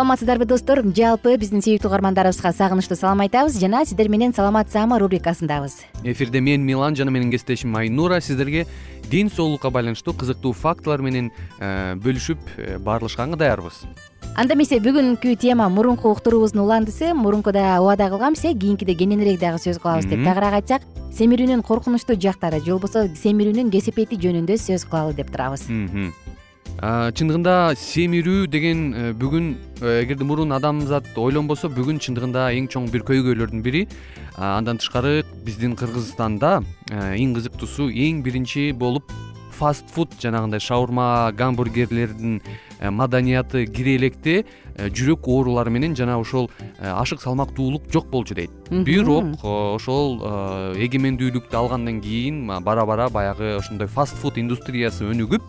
саламатсыздарбы достор? Жалпы биздин сүйүктүү угармандарыбызга сагынычтуу салам айтабыз жана сиздер менен саламат рубрикасындабыз. Эфирде мен милан жана менин кесиптешим айнура сиздерге ден соолукка байланыштуу кызыктуу фактылар менен э, бөлүшүп э, баарлашканга даярбыз. Анда эмесе бүгүнкү тема мурунку уктуруубуздун уландысы. Мурункуда убада кылганбыз э кийинкиде кененирээк дагы сөз кылабыз деп тагыраак айтсак семирүүнүн коркунучтуу жактары же болбосо семирүүнүн кесепети жөнүндө сөз кылалы деп турабыз чындыгында семирүү деген э, бүгүн э, эгерде мурун адамзат ойлонбосо бүгүн чындыгында эң чоң бир көйгөйлөрдүн бири. Андан тышкары биздин кыргызстанда э, эң кызыктуусу эң биринчи болуп фаст фуд жанагындай шаурма гамбургерлердин маданияты кире электе жүрөк оорулары менен жана ошол ашык салмактуулук жок болчу дейт. Бирок ошол эгемендүүлүктү алгандан кийин бара бара баягы ошондой фаст фуд индустриясы өнүгүп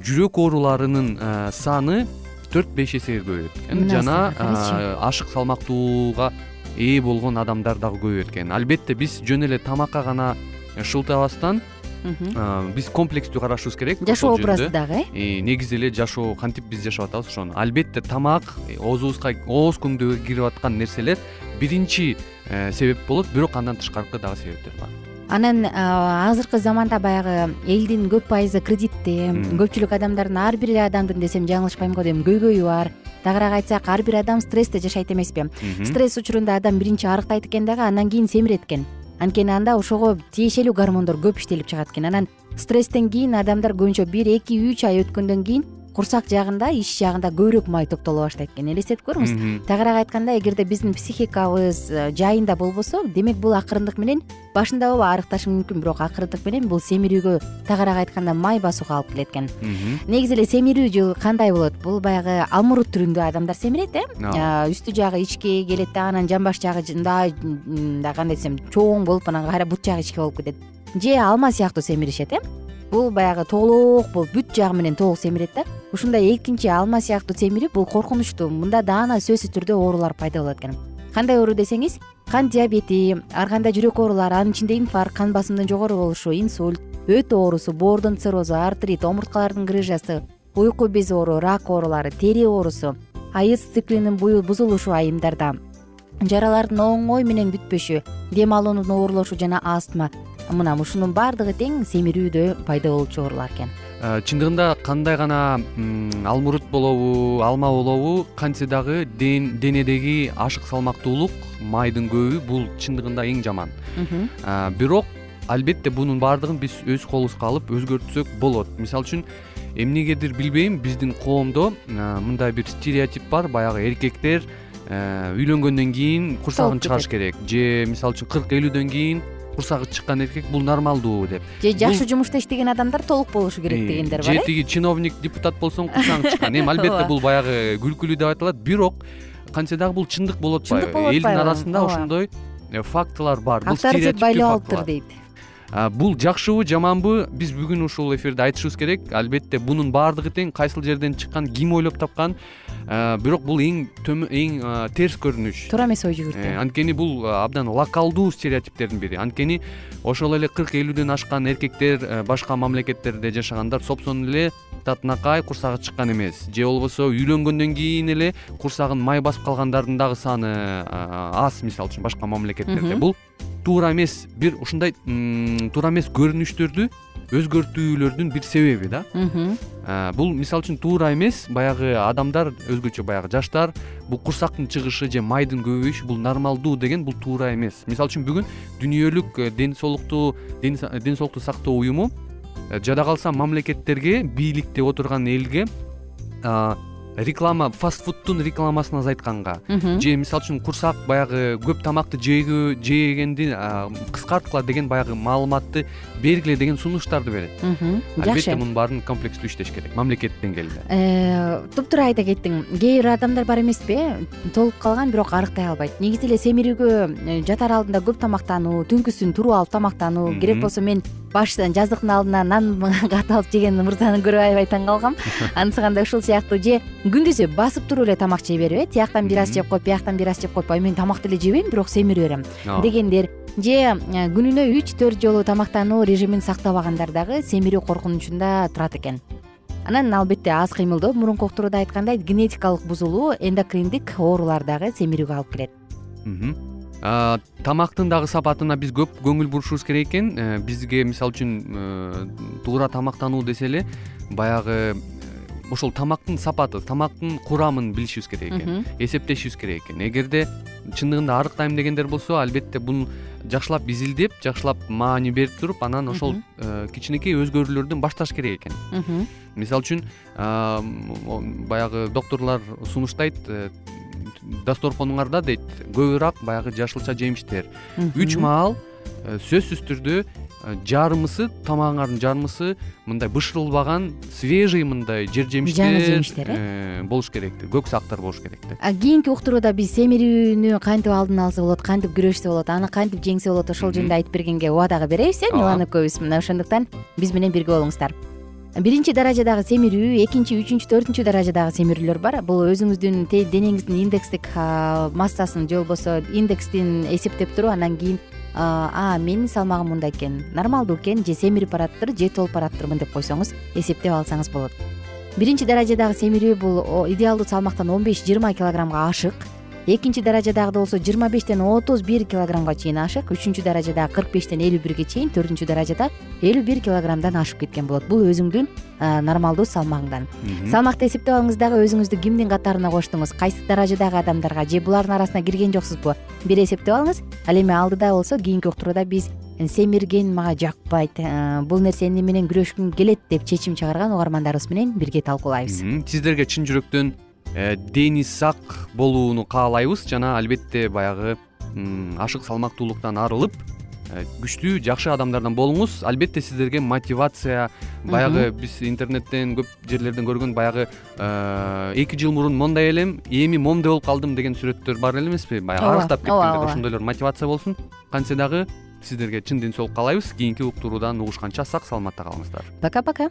жүрөк ооруларынын э, саны төрт беш эсеге көбөйөт экен. Жана э, ашык салмактууга ээ болгон адамдар дагы көбөйөт экен. Албетте биз жөн эле тамакка гана шылтабастан э, биз комплекстүү карашыбыз керек. Жашоо образды дагы э? Негизи эле жашоо кантип биз жашап атабыз ошону. Албетте тамак оозубузга ооз күңдөгө кирип аткан нерселер биринчи себеп болот. Бирок андан тышкаркы дагы себептер бар анан азыркы заманда баягы элдин көп пайызы кредитте көпчүлүк адамдардын ар бир адамдын десем жаңылышпайм го дейм көйгөйү бар. Тагыраак айтсак ар бир адам стрессте жашайт эмеспи. Стресс учурунда адам биринчи арыктайт экен дагы андан кийин семирет экен анткени анда ошого тиешелүү гормондор көп иштелип чыгат экен. Анан стресстен кийин адамдар көбүнчө бир эки үч ай өткөндөн кийин курсак жагында ич жагында көбүрөөк май топтоло баштайт экен. Элестетип көрүңүз тагыраак айтканда эгерде биздин психикабыз э, жайында болбосо демек бул акырындык менен башында ооба арыкташы мүмкүн бирок акырындык менен бул семирүүгө тагыраак айтканда май басууга алып келет экен. Негизи эле семирүү кандай болот? Бул баягы алмурут түрүндө адамдар семирет э? Үстү жагы ичке келет да анан жамбаш жагы мындай кандай десем чоң болуп анан кайра бут жагы ичке болуп кетет. Же алма сыяктуу семиришет э бул баягы толок болуп бүт жагы менен толук семирет да. Ушундай экинчи алма сыяктуу семирүү бул коркунучтуу. Мында даана сөзсүз түрдө оорулар пайда болот экен. Кандай оору десеңиз кант диабети ар кандай жүрөк оорулары анын ичинде инфаркт кан басымдын жогору болушу инсульт өт оорусу боордун циррозу артрит омурткалардын грыжасы уйку без оору рак оорулары тери оорусу айыз циклинин бузулушу айымдарда жаралардын оңой менен бүтпөшү дем алуунун оорлошу жана астма мына ушунун баардыгы тең семирүүдө пайда болчу оорулар экен. Э, чындыгында кандай гана алмурут болобу алма болобу кантсе дагы денедеги ашык салмактуулук майдын көбү бул чындыгында эң жаман. Э, бирок албетте бунун баардыгын биз өз колубузга алып өзгөртсөк болот. Мисалы үчүн эмнегедир билбейм биздин коомдо э, мындай бир стереотип бар баягы эркектер үйлөнгөндөн кийин курсагын чыгарыш керек. Же мисалы үчүн кырк элүүдөн кийин курсагы чыккан эркек бул нормалдуу деп. Же жакшы жумушта иштеген адамдар толук болушу керек дегендер бар же э? тиги чиновник депутат болсоң курсагың чыккан. Эми албетте бул баягы күлкүлүү деп айтылат бирок кантсе дагы бул чындык болуп Чындык атпайбы болуп элдин арасында ошондой э, фактылар бар. Бул авторитет стереотиптүү байлап алыптыр дейт бул жакшыбы жаманбы биз бүгүн ушул эфирде айтышыбыз керек. Албетте бунун баардыгы тең кайсыл жерден чыккан ким ойлоп тапкан. Бирок бул эң эң терс көрүнүш. Туура эмес ой Э, жүгүртүү анткени бул абдан локалдуу стереотиптердин бири. Анткени ошол эле кырк элүүдөн ашкан эркектер э, башка мамлекеттерде жашагандар собственно эле татынакай курсагы чыккан эмес. Же болбосо үйлөнгөндөн кийин эле курсагын май басып калгандардын дагы саны аз мисалы үчүн башка мамлекеттерде. Бул туура эмес бир ушундай туура эмес көрүнүштөрдү өзгөртүүлөрдүн бир себеби да. Бул мисалы үчүн туура эмес баягы адамдар өзгөчө баягы жаштар бул курсактын чыгышы же майдын көбөйүшү бул нормалдуу деген бул туура эмес. Мисалы үчүн бүгүн дүнүйөлүк э, ден соолукту ден соолукту сактоо уюму э, жада калса мамлекеттерге бийликте отурган элге реклама фастфудтун рекламасын азайтканга. Же мисалы үчүн курсак баягы көп тамакты жегенди кыскарткыла деген баягы маалыматты бергиле деген сунуштарды берет. Албетте жакшы. мунун баарын комплекстүү иштеш керек мамлекет деңгээлде Э, туптуура айта кеттиң. Кээ бир адамдар бар эмеспи толуп калган бирок арыктай албайт. Негизи эле семирүүгө э, жатар алдында көп тамактануу түнкүсүн туруп алып тамактануу керек болсо мен баштан жаздыктын алдына нан катып алып жеген мырзаны көрүп аябай таң калгам. Анысы ушул сыяктуу. Же күндүзү басып туруп эле тамак жей берип э тияктан бир аз жеп коюп бияктан бир аз жеп коюп ай мен тамакты эле жебейм бирок семире берем. Дегендер же э, күнүнө үч төрт жолу тамактануу режимин сактабагандар дагы семирүү коркунучунда турат экен. Анан албетте аз кыймылдоо. Мурунку уктурууда айткандай генетикалык бузулуу эндокриндик оорулар дагы семирүүгө алып келет. Тамактын дагы сапатына биз көп көңүл бурушубуз керек экен. Э, бизге мисалы үчүн э, туура тамактануу десе эле баягы ошол тамактын сапаты тамактын курамын билишибиз керек экен эсептешибиз керек экен. Эгерде чындыгында арыктайм дегендер болсо албетте буну жакшылап изилдеп жакшылап маани берип туруп анан ошол э, кичинекей өзгөрүүлөрдөн башташ керек экен. Мисалы үчүн о, баягы доктурлар сунуштайт э, дасторконуңарда дейт көбүрөөк баягы жашылча жемиштер. Үч маал э, сөзсүз түрдө э, жарымысы тамагыңардын жарымысы мындай бышырылбаган свежий мындай жер жемиштер Жаңы жемиштер, э, болуш керек көк сактар болуш керек кийинки уктурууда биз семирүүнү кантип алдын алса болот кантип күрөшсө болот аны кантип жеңсе болот ошол жөнүндө айтып бергенге убадага беребиз э милан экөөбүз мына ошондуктан биз менен бирге болуңуздар. Биринчи даражадагы семирүү экинчи үчүнчү төртүнчү даражадагы семирүүлөр бар. Бул өзүңүздүн денеңиздин индекстик массасын же болбосо индекстин эсептеп туруп анан кийин а менин салмагым мындай экен. Нормалдуу экен же семирип баратыптыр же толуп баратыптырмын деп койсоңуз эсептеп алсаңыз болот. Биринчи даражадагы семирүү бул идеалдуу салмактан он беш жыйырма килограммга ашык экинчи даражадагыда болсо жыйырма бештен отуз бир килограммга чейин ашык. Үчүнчү даражадагы кырк бештен элүү бирге чейин төртүнчү даражада элүү бир килограммдан ашып кеткен болот. Бул өзүңдүн нормалдуу салмагыңдан. Салмакты эсептеп алыңыз дагы өзүңүздү кимдин катарына коштуңуз? Кайсы даражадагы адамдарга? Же булардын арасына кирген жоксузбу? Бир эсептеп алыңыз. Ал эми алдыда болсо кийинки уктурууда биз семирген мага жакпайт. Бул нерсени менен күрөшкүм келет деп чечим чыгарган угармандарыбыз менен бирге талкуулайбыз. Сиздерге чын жүрөктөн дени сак болууну каалайбыз. Жана албетте баягы ашык салмактуулуктан арылып э, күчтүү жакшы адамдардан болуңуз. Албетте сиздерге мотивация баягы биз интернеттен көп жерлерден көргөн баягы э, эки жыл мурун мондай элем эми момундай болуп калдым деген сүрөттөр бар эле эмеспи? Баягы арыктап кеткендер ооба. ошондойлор мотивация болсун. Кантсе дагы сиздерге чын ден соолук каалайбыз. Кийинки уктуруудан угушканча сак саламатта калыңыздар. Пока пока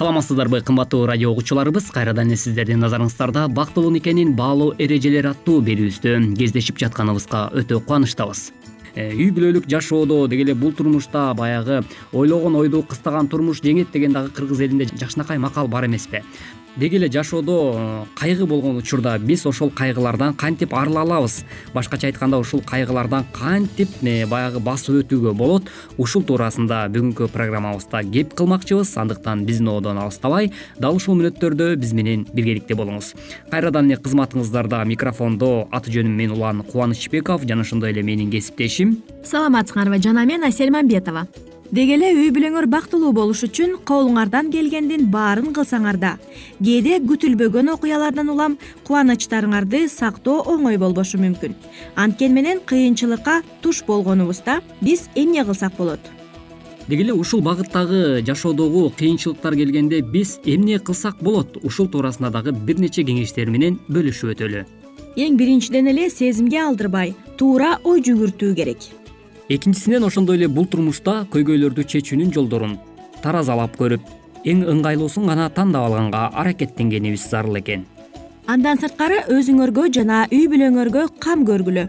саламатсыздарбы кымбаттуу радио угуучуларыбыз кайрадан эле сиздердин назарыңыздарда бактылуу никенин баалуу эрежелери аттуу берүүбүздө кездешип жатканыбызга өтө кубанычтабыз. Э, үй бүлөлүк жашоодо деги эле бул турмушта баягы ойлогон ойду кыстаган турмуш жеңет деген дагы кыргыз элинде жакшынакай макал бар эмеспи деги эле жашоодо э, кайгы болгон учурда биз ошол кайгылардан кантип арыла алабыз? Башкача айтканда ушул кайгылардан кантип э, баягы басып өтүүгө болот? Ушул туурасында бүгүнкү программабызда кеп кылмакчыбыз. Андыктан биздин оодон алыстабай дал ушул мүнөттөрдө биз менен биргеликте болуңуз. Кайрадан эле кызматыңыздарда микрофондо аты жөнүм мен улан кубанычбеков жана ошондой эле менин кесиптешим. Саламатсыңарбы жана мен асель мамбетова деги эле үй бүлөңөр бактылуу болуш үчүн колуңардан келгендин баарын кылсаңар да кээде күтүлбөгөн окуялардан улам кубанычтарыңарды сактоо оңой болбошу мүмкүн. Анткени менен кыйынчылыкка туш болгонубузда биз эмне кылсак болот? Деги эле ушул багыттагы жашоодогу кыйынчылыктар келгенде биз эмне кылсак болот? Ушул туурасында дагы бир нече кеңештер менен бөлүшүп өтөлү. Эң биринчиден эле сезимге алдырбай туура ой жүгүртүү керек экинчисинен ошондой эле бул турмушта көйгөйлөрдү чечүүнүн жолдорун таразалап көрүп эң ыңгайлуусун гана тандап алганга аракеттенгенибиз зарыл экен. Андан сырткары өзүңөргө жана үй бүлөңөргө кам көргүлө.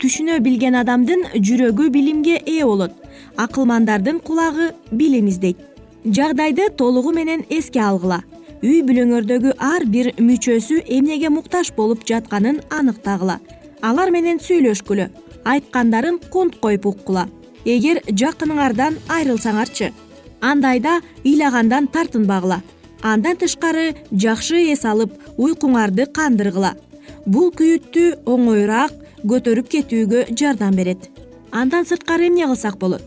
Түшүнө билген адамдын жүрөгү билимге ээ болот. Акылмандардын кулагы билим издейт жагдайды толугу менен эске алгыла. Үй бүлөңөрдөгү ар бир мүчөсү эмнеге муктаж болуп жатканын аныктагыла. Алар менен сүйлөшкүлө айткандарын кунт коюп уккула. Эгер жакыныңардан айрылсаңарчы андайда ыйлагандан тартынбагыла. Андан тышкары жакшы эс алып уйкуңарды кандыргыла. Бул күйүттү оңоюраак көтөрүп кетүүгө жардам берет. Андан сырткары эмне кылсак болот?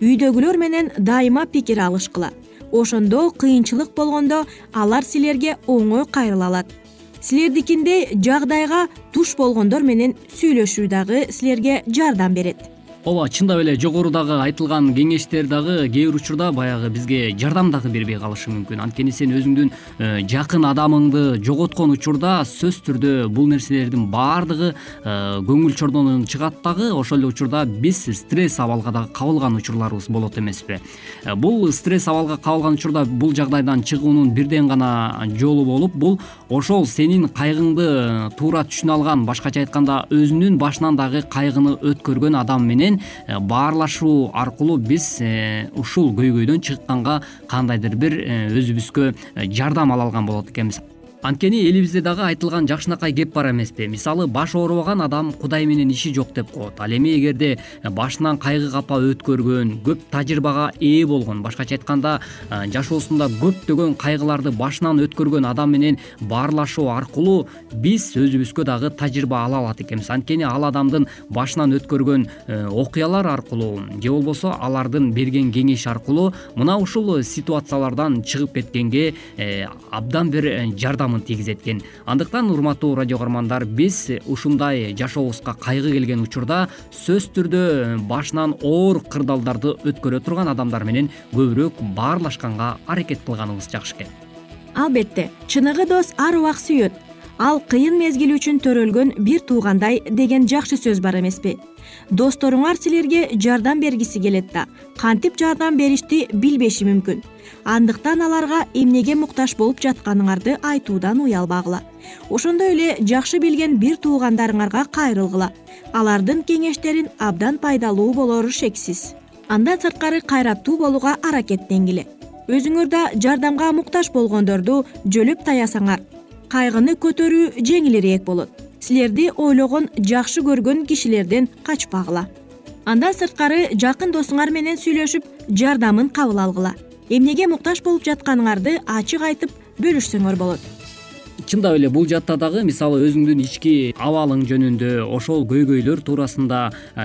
Үйдөгүлөр менен дайыма пикир алышкыла. Ошондо кыйынчылык болгондо алар силерге оңой кайрыла алат силердикиндей жагдайга туш болгондор менен сүйлөшүү дагы силерге жардам берет ооба чындап эле жогорудагы айтылган кеңештер дагы кээ бир учурда баягы бизге жардам дагы бербей калышы мүмкүн. Анткени сен өзүңдүн э, жакын адамыңды жоготкон учурда сөзсүз түрдө бул нерселердин баардыгы э, көңүл чордонон чыгат дагы ошол эле учурда биз стресс абалга дагы кабылган учурларыбыз болот эмеспи. Э, бул стресс абалга кабылган учурда бул жагдайдан чыгуунун бирден гана жолу болуп бул ошол сенин кайгыңды туура түшүнө алган башкача айтканда өзүнүн башынан дагы кайгыны өткөргөн адам менен Э, баарлашуу аркылуу биз э, ушул көйгөйдөн чыкканга кандайдыр бир э, өзүбүзгө жардам ала алган болот экенбиз анткени элибизде дагы айтылган жакшынакай кеп бар эмеспи. Мисалы баш оорубаган адам кудай менен иши жок деп коет. Ал эми эгерде башынан кайгы капа өткөргөн көп тажрыйбага ээ болгон башкача айтканда жашоосунда көптөгөн кайгыларды башынан өткөргөн адам менен баарлашуу аркылуу биз өзүбүзгө дагы тажрыйба ала алат экенбиз. Анткени ал адамдын башынан өткөргөн э, окуялар аркылуу же болбосо алардын берген кеңеш аркылуу мына ушул ситуациялардан чыгып кеткенге э, абдан бир э, тийгизет экен андыктан урматтуу радио каармандар биз ушундай жашообузга кайгы келген учурда сөзсүз түрдө башынан оор кырдаалдарды өткөрө турган адамдар менен көбүрөөк баарлашканга аракет кылганыбыз жакшы экен. Албетте чыныгы дос ар убак сүйөт ал кыйын мезгил үчүн төрөлгөн бир туугандай деген жакшы сөз бар эмеспи. Досторуңар силерге жардам бергиси келет да кантип жардам беришти билбеши мүмкүн. Андыктан аларга эмнеге муктаж болуп жатканыңарды айтуудан уялбагыла ошондой эле жакшы билген бир туугандарыңарга кайрылгыла. Алардын кеңештерин абдан пайдалуу болору шексиз. Андан сырткары кайраттуу болууга аракеттенгиле өзүңөр да жардамга муктаж болгондорду жөлөп таясаңар кайгыны көтөрүү жеңилирээк болот. Силерди ойлогон жакшы көргөн кишилерден качпагыла. Андан сырткары жакын досуңар менен сүйлөшүп жардамын кабыл алгыла. Эмнеге муктаж болуп жатканыңарды ачык айтып бөлүшсөңөр болот чындап эле бул жатта дагы мисалы өзүңдүн ички абалың жөнүндө ошол көйгөйлөр туурасында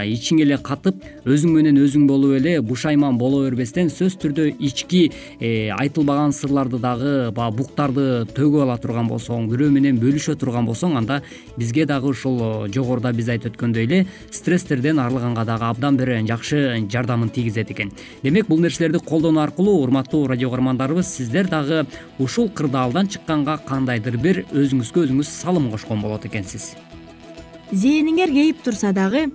ичиңе эле катып өзүң менен өзүң болуп эле бушайман боло бербестен сөзсүз түрдө ички э, айтылбаган сырларды дагы баягы буктарды төгүп ала турган болсоң бирөө менен бөлүшө турган болсоң анда бизге дагы ушул жогоруда биз айтып өткөндөй эле стресстерден арылганга дагы абдан бир жакшы жардамын тийгизет экен. Демек бул нерселерди колдонуу аркылуу урматтуу радио каармандарыбыз сиздер дагы ушул кырдаалдан чыкканга кандайдыр бир өзүңүзгө өзүңүз салым кошкон болот экенсиз. Зээниңер кейип турса дагы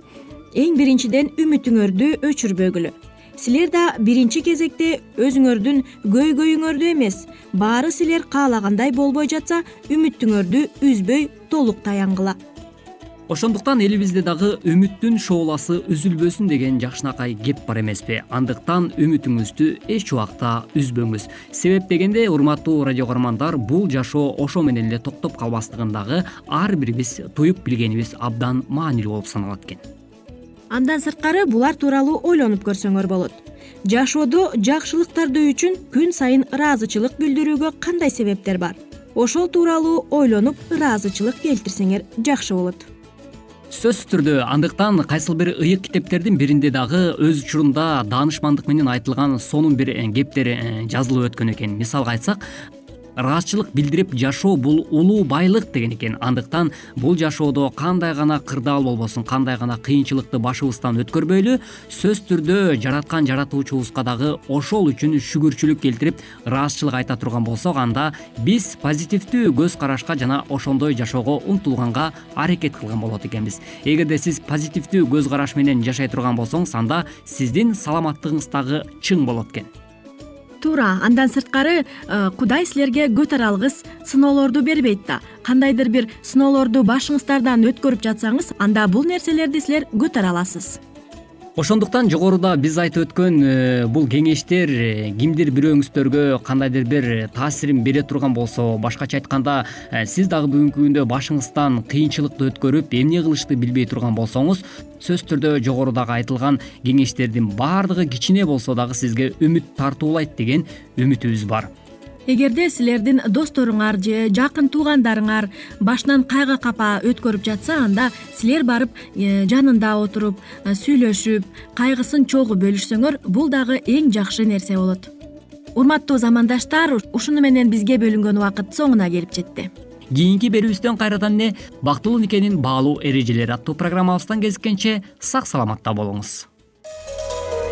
эң биринчиден үмүтүңөрдү өчүрбөгүлө. Силер да биринчи кезекте өзүңөрдүн көйгөйүңөрдү эмес баары силер каалагандай болбой жатса үмүтүңөрдү үзбөй толук таянгыла ошондуктан элибизде дагы үмүттүн шооласы үзүлбөсүн деген жакшынакай кеп бар эмеспи. Андыктан үмүтүңүздү эч убакта үзбөңүз. Себеп дегенде урматтуу радио каармандар бул жашоо ошо менен эле токтоп калбастыгын дагы ар бирибиз туюп билгенибиз абдан маанилүү болуп саналат экен. Андан сырткары булар тууралуу ойлонуп көрсөңөр болот. Жашоодо жакшылыктарды үчүн күн сайын ыраазычылык билдирүүгө кандай себептер бар? Ошол тууралуу ойлонуп ыраазычылык келтирсеңер жакшы болот сөзсүз түрдө андыктан кайсыл бир ыйык китептердин биринде дагы өз учурунда даанышмандык менен айтылган сонун бир кептер э, жазылып өткөн экен. Мисалга айтсак ыраазычылык билдирип жашоо бул улуу байлык деген экен. Андыктан бул жашоодо кандай гана кырдаал болбосун кандай гана кыйынчылыкты башыбыздан өткөрбөйлү сөзсүз түрдө жараткан жаратуучубузга дагы ошол үчүн шүгүрчүлүк келтирип ыраазычылык айта турган болсок анда биз позитивдүү көз карашка жана ошондой жашоого умтулганга аракет кылган болот экенбиз. Эгерде сиз позитивдүү көз караш менен жашай турган болсоңуз анда сиздин саламаттыгыңыз дагы чың болот экен туура андан сырткары э, кудай силерге көтөрө алгыс сыноолорду бербейт да. Кандайдыр бир сыноолорду башыңыздардан өткөрүп жатсаңыз анда бул нерселерди силер көтөрө аласыз ошондуктан жогоруда биз айтып өткөн э, бул кеңештер э, кимдир бирөөңүздөргө кандайдыр бир таасирин бере турган болсо башкача айтканда э, сиз дагы бүгүнкү күндө башыңыздан кыйынчылыкты өткөрүп эмне кылышты билбей турган болсоңуз сөзсүз түрдө жогорудагы айтылган кеңештердин баардыгы кичине болсо дагы сизге үмүт тартуулайт деген үмүтүбүз бар эгерде силердин досторуңар же жакын туугандарыңар башынан кайгы капа өткөрүп жатса анда силер барып э, жанында отуруп э, сүйлөшүп кайгысын чогуу бөлүшсөңөр бул дагы эң жакшы нерсе болот. Урматтуу замандаштар ушуну менен бизге бөлүнгөн убакыт соңуна келип жетти. Кийинки берүүбүздөн кайрадан эле бактылуу никенин баалуу эрежелери аттуу программабыздан кезишкенче сак саламатта болуңуз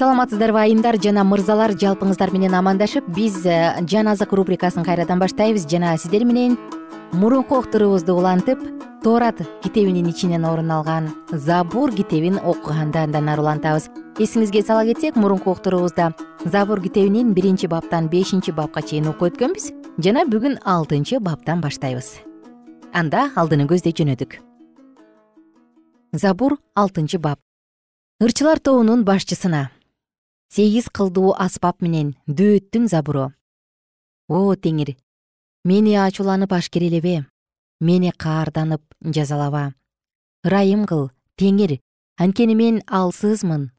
саламатсыздарбы айымдар. Жана мырзалар жалпыңыздар менен амандашып биз э, жан азык рубрикасын кайрадан баштайбыз. Жана сиздер менен мурунку октурубузду улантып тоорат китебинин ичинен орун алган забур китебин окуганды андан ары улантабыз. Эсиңизге сала кетсек мурунку октурубузда забур китебинин биринчи баптан бешинчи бапка чейин окуп өткөнбүз жана бүгүн алтынчы баптан баштайбыз. Анда алдыны көздөй жөнөдүк. Забур алтынчы бап. Ырчылар тобунун башчысына сегиз кылдуу аспап менен дөөттүн забуру. О теңир мени ачууланып ашкерелебе мени каарданып жазалаба. Ырайым кыл теңир анткени мен алсызмын.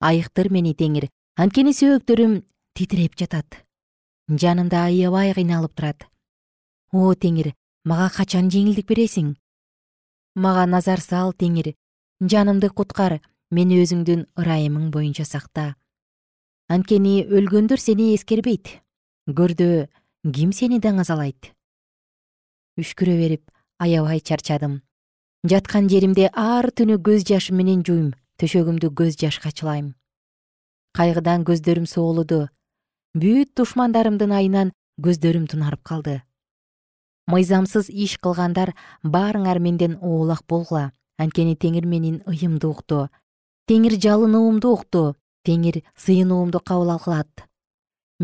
Айыктыр мени теңир анткени сөөктөрүм титиреп жатат. Жанымда аябай кыйналып турат. О теңир мага качан жеңилдик бересиң? Мага назар сал теңир. Жанымды куткар мени өзүңдүн ырайымың боюнча сакта анткени өлгөндөр сени эскербейт. Көрдө ким сени даңазалайт үшкүрө берип аябай чарчадым. Жаткан жеримде ар түнү көз жашым менен жуйм төшөгүмдү көз жашка чылайм. Кайгыдан көздөрүм соолуду. Бүт душмандарымдын айынан көздөрүм тунарып калды. Мыйзамсыз иш кылгандар баарыңар менден оолак болгула. Анткени теңир менин ыйымды укту. Теңир жалынуумду укту теңир сыйынуумду кабыл кылат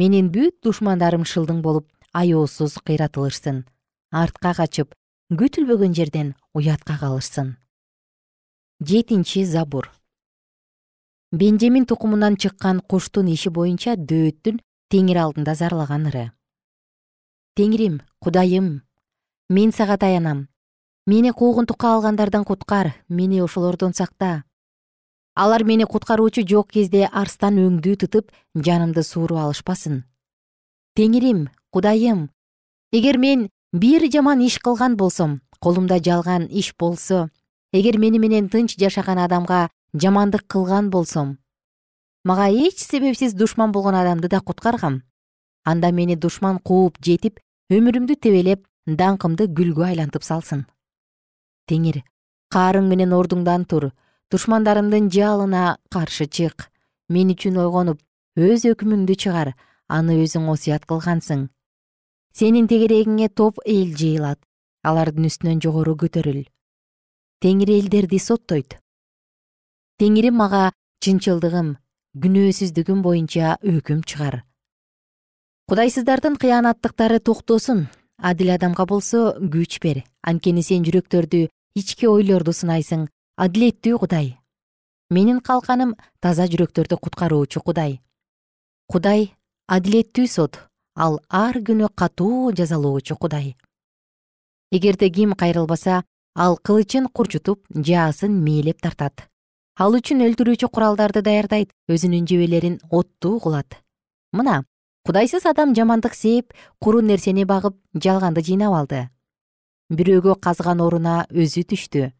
менин бүт душмандарым шылдың болуп аяосуз кыйратылышсын. Артка качып күтүлбөгөн жерден уятка калышсын. Жетинчи забур. Бенжемин тукумунан чыккан куштун иши боюнча дөөттүн теңир алдында зарлаган ыры. Теңирим кудайым мен сага таянам. Мени куугунтукка алгандардан куткар мени ошолордон сакта алар мени куткаруучу жок кезде арстан өңдүү тытып жанымды сууруп алышпасын. Теңирим кудайым эгер мен бир жаман иш кылган болсом колумда жалган иш болсо эгер мени менен тынч жашаган адамга жамандык кылган болсом мага эч себепсиз душман болгон адамды да куткаргам. Анда мени душман кууп жетип өмүрүмдү тебелеп даңкымды гүлгө айлантып салсын. Теңир каарың менен ордуңдан тур душмандарымдын жалына каршы чык. Мен үчүн ойгонуп өз өкүмүңдү чыгар аны өзүң осуят кылгансың. Сенин тегерегиңе топ эл жыйылат алардын үстүнөн жогору көтөрүл. Теңир элдерди соттойт. Теңирим мага чынчылдыгым күнөөсүздүгүм боюнча өкүм чыгар. Кудайсыздардын кыянаттыктары токтосун. Адил адамга болсо күч бер. Анткени сен жүрөктөрдү ички ойлорду сынайсың адилеттүү кудай. Менин калканым таза жүрөктөрдү куткаруучу кудай. Кудай адилеттүү сот ал ар күнү катуу жазалоочу кудай. Эгерде ким кайрылбаса ал кылычын курчутуп жаасын мээлеп тартат. Ал үчүн өлтүрүүчү куралдарды даярдайт өзүнүн жебелерин оттуу кылат. Мына кудайсыз адам жамандык сээп куру нерсени багып жалганды жыйнап алды. Бирөөгө казган оруна өзү түштү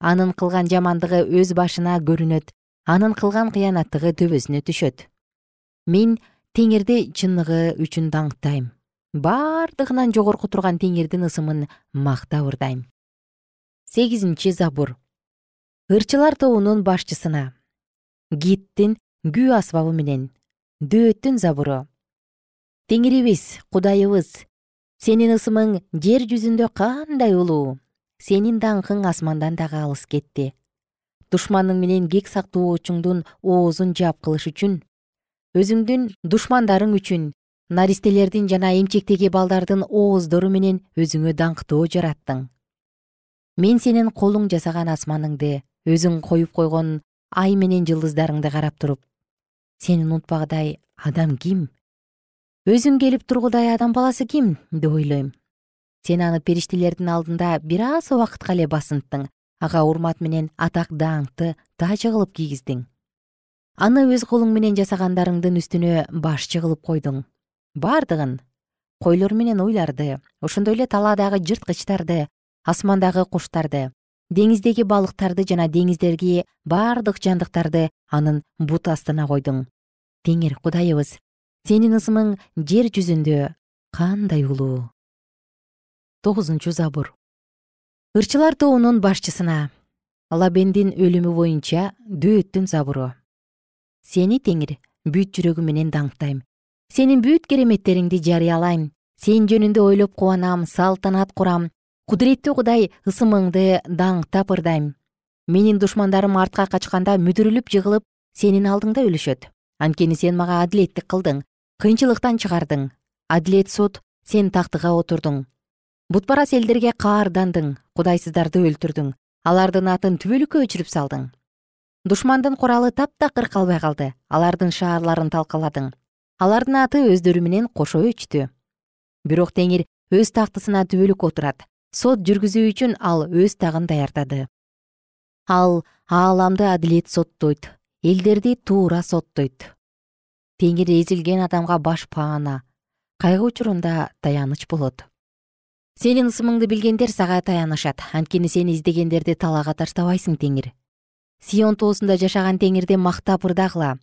анын кылган жамандыгы өз башына көрүнөт анын кылган кыянаттыгы төбөсүнө түшөт. Мен теңирди чындыгы үчүн даңктайм бардыгынан жогорку турган теңирдин ысымын мактап ырдайм сегизинчи забур. Ырчылар тобунун башчысына. Гиттин күү аспабы менен. Дөөттүн забуру. Теңирибиз кудайыбыз сенин ысымың жер жүзүндө кандай улуу сенин даңкың асмандан дагы алыс кетти. Душманың менен кек сактоочуңдун оозун жаап кылыш үчүн өзүңдүн душмандарың үчүн наристелердин жана эмчектеги балдардын ооздору менен өзүңө даңктоо жараттың. Мен сенин колуң жасаган асманыңды өзүң коюп койгон ай менен жылдыздарыңды карап туруп сени унутпагыдай адам ким? Өзүң келип тургудай адам баласы ким? Деп ойлойм сен аны периштелердин алдында бир аз убакытка эле басынттың ага урмат менен атак даңкты таажы кылып кийгиздиң аны өз колуң менен жасагандарыңдын үстүнө башчы кылып койдуң. Бардыгын. Койлор менен уйларды ошондой эле талаадагы жырткычтарды асмандагы куштарды деңиздеги балыктарды жана деңиздерги бардык жандыктарды анын бут астына койдуң. Теңир кудайыбыз? Сенин ысымың жер жүзүндө кандай улуу тогузунчу забур. Ырчылар тобунун башчысына лабендин өлүмү боюнча дөөттүн забуру. Сени теңир бүт жүрөгүм менен даңктайм. Сенин бүт кереметтериңди жарыялайм. Сен жөнүндө ойлоп кубанам салтанат курам. Кудуреттүү кудай ысымыңды даңктап ырдайм. Менин душмандарым артка качканда мүдүрүлүп жыгылып сенин алдыңда өлүшөт. Анткени сен мага адилеттик кылдың кыйынчылыктан чыгардың. Адилет сот сен тактыга отурдуң бутпарас элдерге каардандың кудайсыздарды өлтүрдүң алардын атын түбөлүккө өчүрүп салдың. Душмандын куралы таптакыр калбай калды алардын шаарларын талкаладың. Алардын аты өздөрү менен кошо өчтү. Бирок теңир өз тактысына түбөлүк отурат сот жүргүзүү үчүн ал өз тагын даярдады. Ал ааламды адилет соттойт элдерди туура соттойт. Теңир эзилген адамга баш паана кайгы учурунда таяныч болот сенин ысымыңды билгендер сага таянышат. Анткени сени издегендерди талаага таштабайсың теңир. Сион тоосунда жашаган теңирди мактап ырдагыла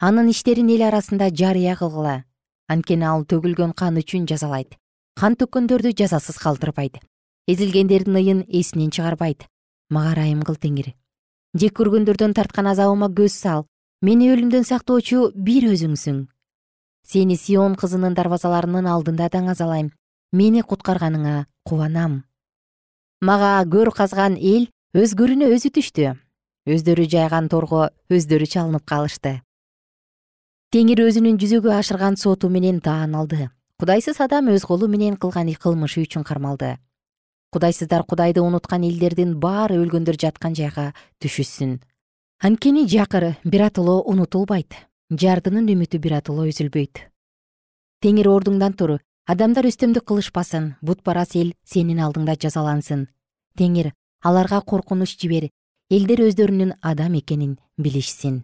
анын иштерин эл арасында жарыя кылгыла. Анткени ал төгүлгөн кан үчүн жазалайт кан төккөндөрдү жазасыз калтырбайт. Эзилгендердин ыйын эсинен чыгарбайт. Мага ырайым кыл теңир. Жек көргөндөрдөн тарткан азабыма көз сал. Мени өлүмдөн сактоочу бир өзүңсүң. Сени сион кызынын дарбазаларынын алдында даңазалайм мени куткарганыңа кубанам. Мага көр казган эл өзгөрүнө өзү түштү. Өздөрү жайган торго өздөрү чалынып калышты. Теңир өзүнүн жүзөгө ашырган соту менен даан алды. Кудайсыз адам өз колу менен кылган кылмышы үчүн кармалды. Кудайсыздар кудайды унуткан элдердин баары өлгөндөр жаткан жайга түшүшсүн. Анткени жакыр биротоло унутулбайт. Жардынын үмүтү биротоло үзүлбөйт. Теңир ордуңдан тур адамдар үстөмдүк кылышпасын бут барас эл сенин алдыңда жазалансын теңир аларга коркунуч жибер элдер өздөрүнүн адам экенин билишсин.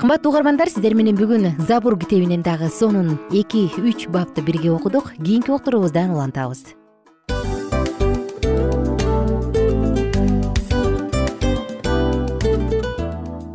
Кымбаттуу угармандар сиздер менен бүгүн забур китебинен дагы сонун эки үч бапты бирге окудук. Кийинки уктуруубуздан улантабыз